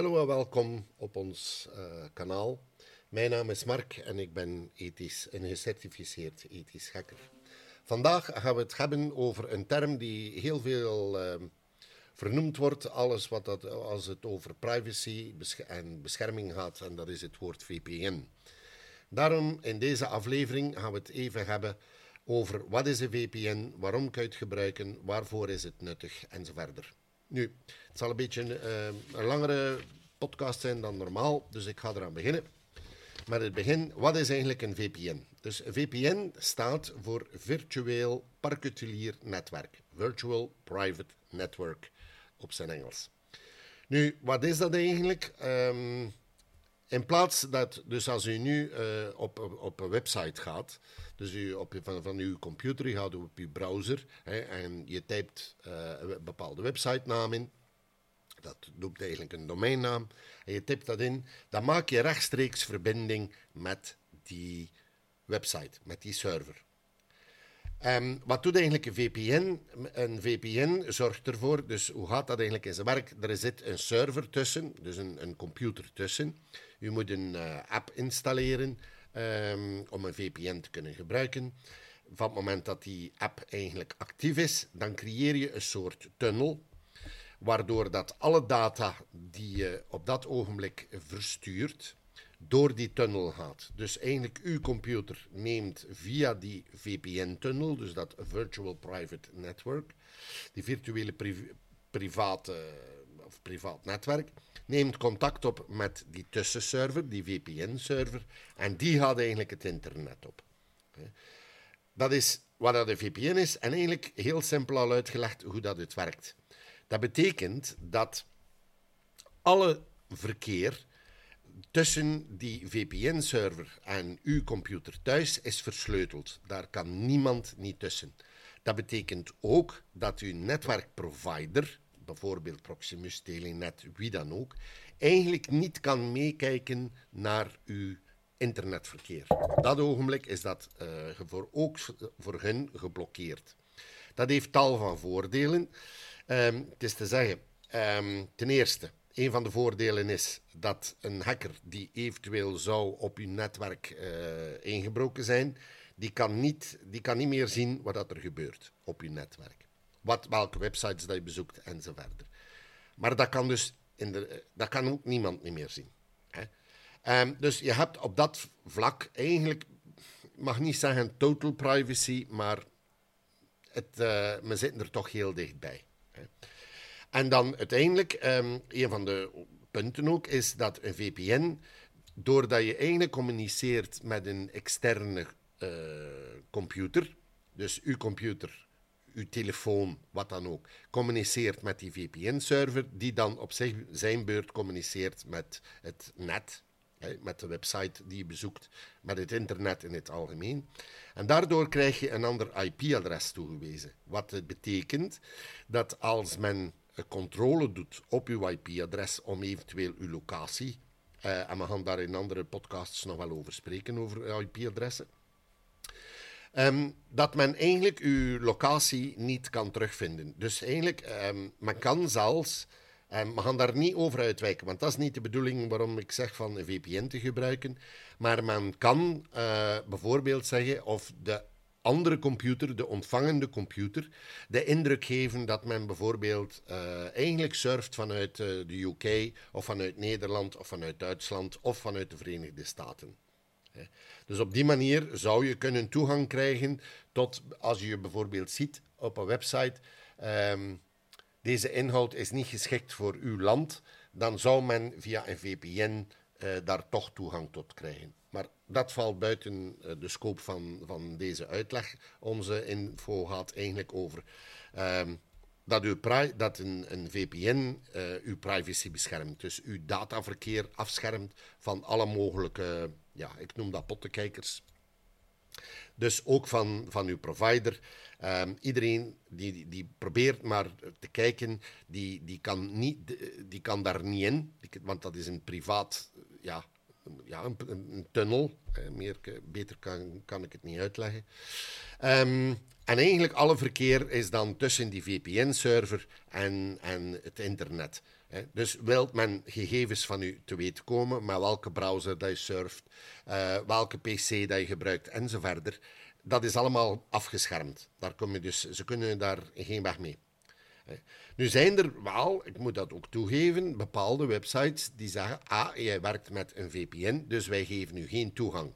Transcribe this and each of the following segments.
Hallo en welkom op ons uh, kanaal. Mijn naam is Mark en ik ben ethisch, een gecertificeerd ethisch hacker. Vandaag gaan we het hebben over een term die heel veel uh, vernoemd wordt, alles wat dat, als het over privacy en bescherming gaat, en dat is het woord VPN. Daarom in deze aflevering gaan we het even hebben over wat is een VPN, waarom kan je het gebruiken, waarvoor is het nuttig enzovoort. Nu, het zal een beetje uh, een langere podcast zijn dan normaal, dus ik ga eraan beginnen. Met het begin, wat is eigenlijk een VPN? Dus VPN staat voor Virtueel Particulier Netwerk. Virtual Private Network op zijn Engels. Nu, wat is dat eigenlijk? Um, in plaats dat, dus als u nu uh, op, op een website gaat, dus u op, van, van uw computer, u gaat op uw browser hè, en je typt uh, een bepaalde websitenaam in, dat noemt eigenlijk een domeinnaam, en je typt dat in, dan maak je rechtstreeks verbinding met die website, met die server. Um, wat doet eigenlijk een VPN? Een VPN zorgt ervoor, dus hoe gaat dat eigenlijk in zijn werk? Er zit een server tussen, dus een, een computer tussen. U moet een uh, app installeren um, om een VPN te kunnen gebruiken. Van het moment dat die app eigenlijk actief is, dan creëer je een soort tunnel, waardoor dat alle data die je op dat ogenblik verstuurt, door die tunnel gaat. Dus eigenlijk uw computer neemt via die VPN-tunnel, dus dat Virtual Private Network, die virtuele private of privaat netwerk, neemt contact op met die tussenserver, die VPN-server, en die gaat eigenlijk het internet op. Dat is wat dat een VPN is, en eigenlijk heel simpel al uitgelegd hoe dat het werkt. Dat betekent dat alle verkeer tussen die VPN-server en uw computer thuis is versleuteld. Daar kan niemand niet tussen. Dat betekent ook dat uw netwerkprovider, bijvoorbeeld Proximus, Telenet, wie dan ook, eigenlijk niet kan meekijken naar uw internetverkeer. Op dat ogenblik is dat uh, voor, ook voor hen geblokkeerd. Dat heeft tal van voordelen. Um, het is te zeggen, um, ten eerste, een van de voordelen is dat een hacker die eventueel zou op uw netwerk uh, ingebroken zijn, die kan, niet, die kan niet meer zien wat er gebeurt op uw netwerk. Wat, welke websites dat je bezoekt enzovoort. Maar dat kan dus in de, dat kan ook niemand niet meer zien. Hè? Um, dus je hebt op dat vlak eigenlijk, mag niet zeggen total privacy, maar het, we zitten er toch heel dichtbij. Hè? En dan uiteindelijk, um, een van de punten ook, is dat een VPN, doordat je eigenlijk communiceert met een externe uh, computer, dus uw computer, uw telefoon, wat dan ook, communiceert met die VPN-server, die dan op zich, zijn beurt communiceert met het net, met de website die je bezoekt, met het internet in het algemeen. En daardoor krijg je een ander IP-adres toegewezen. Wat betekent dat als men controle doet op uw IP-adres om eventueel uw locatie, uh, en we gaan daar in andere podcasts nog wel over spreken, over IP-adressen, um, dat men eigenlijk uw locatie niet kan terugvinden. Dus eigenlijk, um, men kan zelfs, um, we gaan daar niet over uitwijken, want dat is niet de bedoeling waarom ik zeg van een VPN te gebruiken, maar men kan uh, bijvoorbeeld zeggen of de andere computer, de ontvangende computer, de indruk geven dat men bijvoorbeeld uh, eigenlijk surft vanuit uh, de UK of vanuit Nederland of vanuit Duitsland of vanuit de Verenigde Staten. Dus op die manier zou je kunnen toegang krijgen tot, als je bijvoorbeeld ziet op een website, um, deze inhoud is niet geschikt voor uw land, dan zou men via een VPN eh, daar toch toegang tot krijgen. Maar dat valt buiten uh, de scope van, van deze uitleg. Onze info gaat eigenlijk over um, dat, uw dat een, een VPN uh, uw privacy beschermt. Dus uw dataverkeer afschermt van alle mogelijke, ja, ik noem dat pottenkijkers. Dus ook van, van uw provider. Um, iedereen die, die probeert maar te kijken, die, die, kan, niet, die kan daar niet in, want dat is een privaat ja, ja, een, tunnel. meer, beter kan, kan ik het niet uitleggen. Um, en eigenlijk alle verkeer is dan tussen die VPN-server en, en het internet. Dus wilt men gegevens van u te weten komen, met welke browser dat je surft, eh, welke PC dat je gebruikt enzovoort, dat is allemaal afgeschermd. Daar kom je dus, ze kunnen daar geen weg mee. Nu zijn er wel, ik moet dat ook toegeven, bepaalde websites die zeggen: Ah, jij werkt met een VPN, dus wij geven u geen toegang.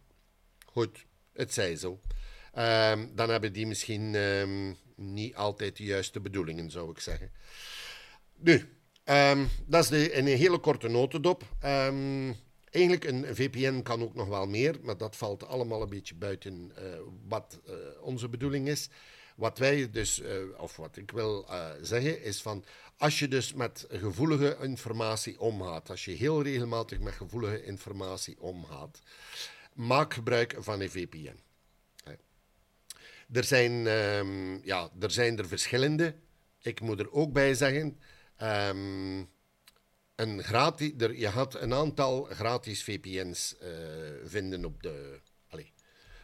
Goed, het zij zo. Ehm, dan hebben die misschien ehm, niet altijd de juiste bedoelingen, zou ik zeggen. Nu, ehm, dat is de, een hele korte notendop. eigenlijk, een VPN kan ook nog wel meer, maar dat valt allemaal een beetje buiten uh, wat uh, onze bedoeling is. Wat wij dus, uh, of wat ik wil zeggen, is van als je dus met gevoelige informatie omgaat, als je heel regelmatig met gevoelige informatie omgaat, maak gebruik van een VPN. Er zijn, um, ja, er zijn er verschillende. Ik moet er ook bij zeggen, um, een gratis, er, je gaat een aantal gratis VPN's uh, vinden op de... Allez,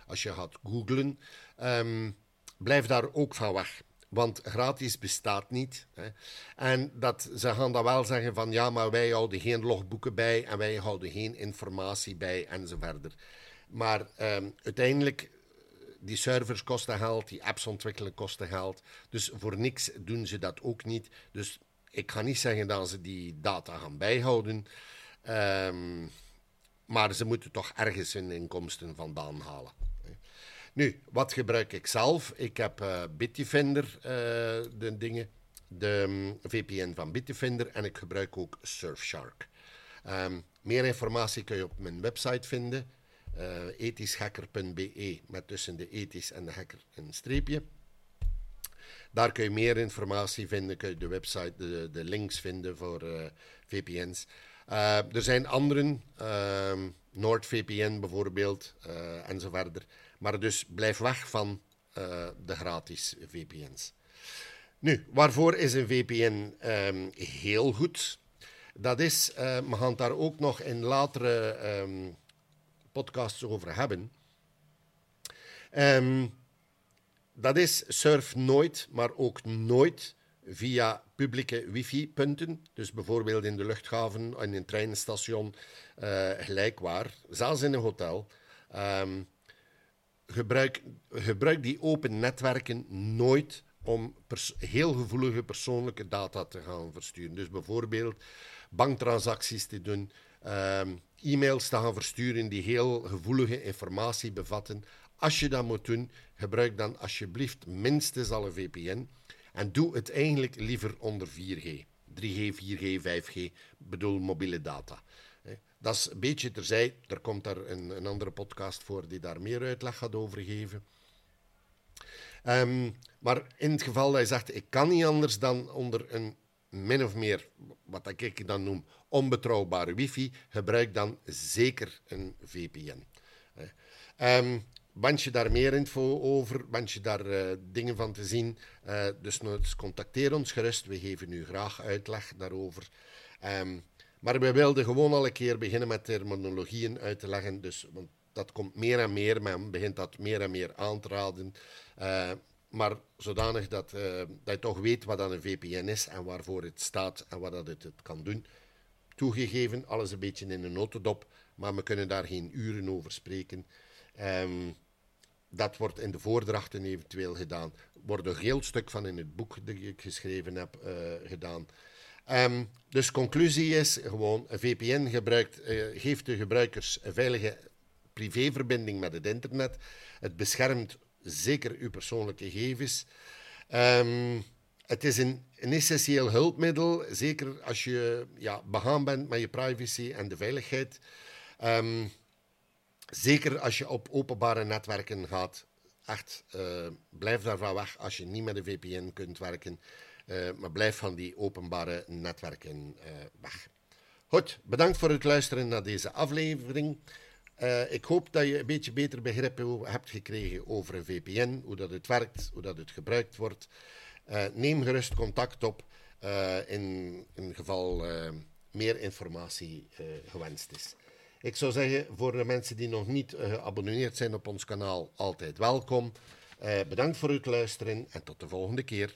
als je gaat googlen, um, blijf daar ook van weg. Want gratis bestaat niet. Hè. En dat, ze gaan dan wel zeggen van ja, maar wij houden geen logboeken bij en wij houden geen informatie bij enzovoort. Maar um, uiteindelijk die servers kosten geld, die apps ontwikkelen kosten geld. Dus voor niks doen ze dat ook niet. Dus ik ga niet zeggen dat ze die data gaan bijhouden. Um, maar ze moeten toch ergens hun inkomsten vandaan halen. Nu, wat gebruik ik zelf? Ik heb uh, Bitdefender, uh, de dingen, de um, VPN van Bitdefender en ik gebruik ook Surfshark. Um, meer informatie kun je op mijn website vinden uh, ethischhacker.be met tussen de ethisch en de hacker een streepje. Daar kun je meer informatie vinden, kun je de website, de, links vinden voor VPN's. Er zijn anderen, uh, NordVPN bijvoorbeeld, en zo verder. Maar dus blijf weg van de gratis VPN's. Nu, waarvoor is een VPN um, heel goed? Dat is, we gaan het daar ook nog in latere um, podcasts over hebben. Um, dat is surf nooit, maar ook nooit via publieke wifi-punten. Dus bijvoorbeeld in de luchthaven, in een treinstation, uh, gelijkwaar. Zelfs in een hotel. Gebruik, gebruik die open netwerken nooit om heel gevoelige persoonlijke data te gaan versturen. Dus bijvoorbeeld banktransacties te doen, um, e-mails te gaan versturen die heel gevoelige informatie bevatten. Als je dat moet doen, gebruik dan alsjeblieft minstens al een VPN. En doe het eigenlijk liever onder 4G. 3G, 4G, 5G, bedoel mobiele data. Dat is een beetje terzij. Er komt daar een, een andere podcast voor die daar meer uitleg gaat over geven. Um, maar in het geval dat je zegt, ik kan niet anders dan onder een min of meer, wat ik dan noem, onbetrouwbare wifi, gebruik dan zeker een VPN. Um, ehm, want je daar meer info over, want je daar uh, dingen van te zien, uh, dus, dus contacteer ons gerust. We geven u graag uitleg daarover. Um, maar we wilden gewoon al een keer beginnen met terminologieën uit te leggen, dus, want dat komt meer en meer, men begint dat meer en meer aan te raden. Uh, maar zodanig dat, uh, dat je toch weet wat dan een VPN is en waarvoor het staat en wat dat het, kan doen. Toegegeven, alles een beetje in een notendop, maar we kunnen daar geen uren over spreken. Um, dat wordt in de voordrachten eventueel gedaan. Wordt een heel stuk van in het boek dat ik geschreven heb uh, gedaan. Um, dus conclusie is gewoon, een VPN gebruikt, uh, geeft de gebruikers een veilige privéverbinding met het internet. Het beschermt zeker uw persoonlijke gegevens. Um, het is een, een, essentieel hulpmiddel, zeker als je ja, begaan bent met je privacy en de veiligheid. Um, zeker als je op openbare netwerken gaat. Echt, uh, blijf daarvan weg als je niet met een VPN kunt werken. Uh, maar blijf van die openbare netwerken uh, weg. Goed, bedankt voor het luisteren naar deze aflevering. Uh, ik hoop dat je een beetje beter begrip hebt gekregen over een VPN, hoe dat het werkt, hoe dat het gebruikt wordt. Neem gerust contact op in geval meer informatie gewenst is. Ik zou zeggen, voor de mensen die nog niet geabonneerd zijn op ons kanaal, altijd welkom. bedankt voor het luisteren en tot de volgende keer.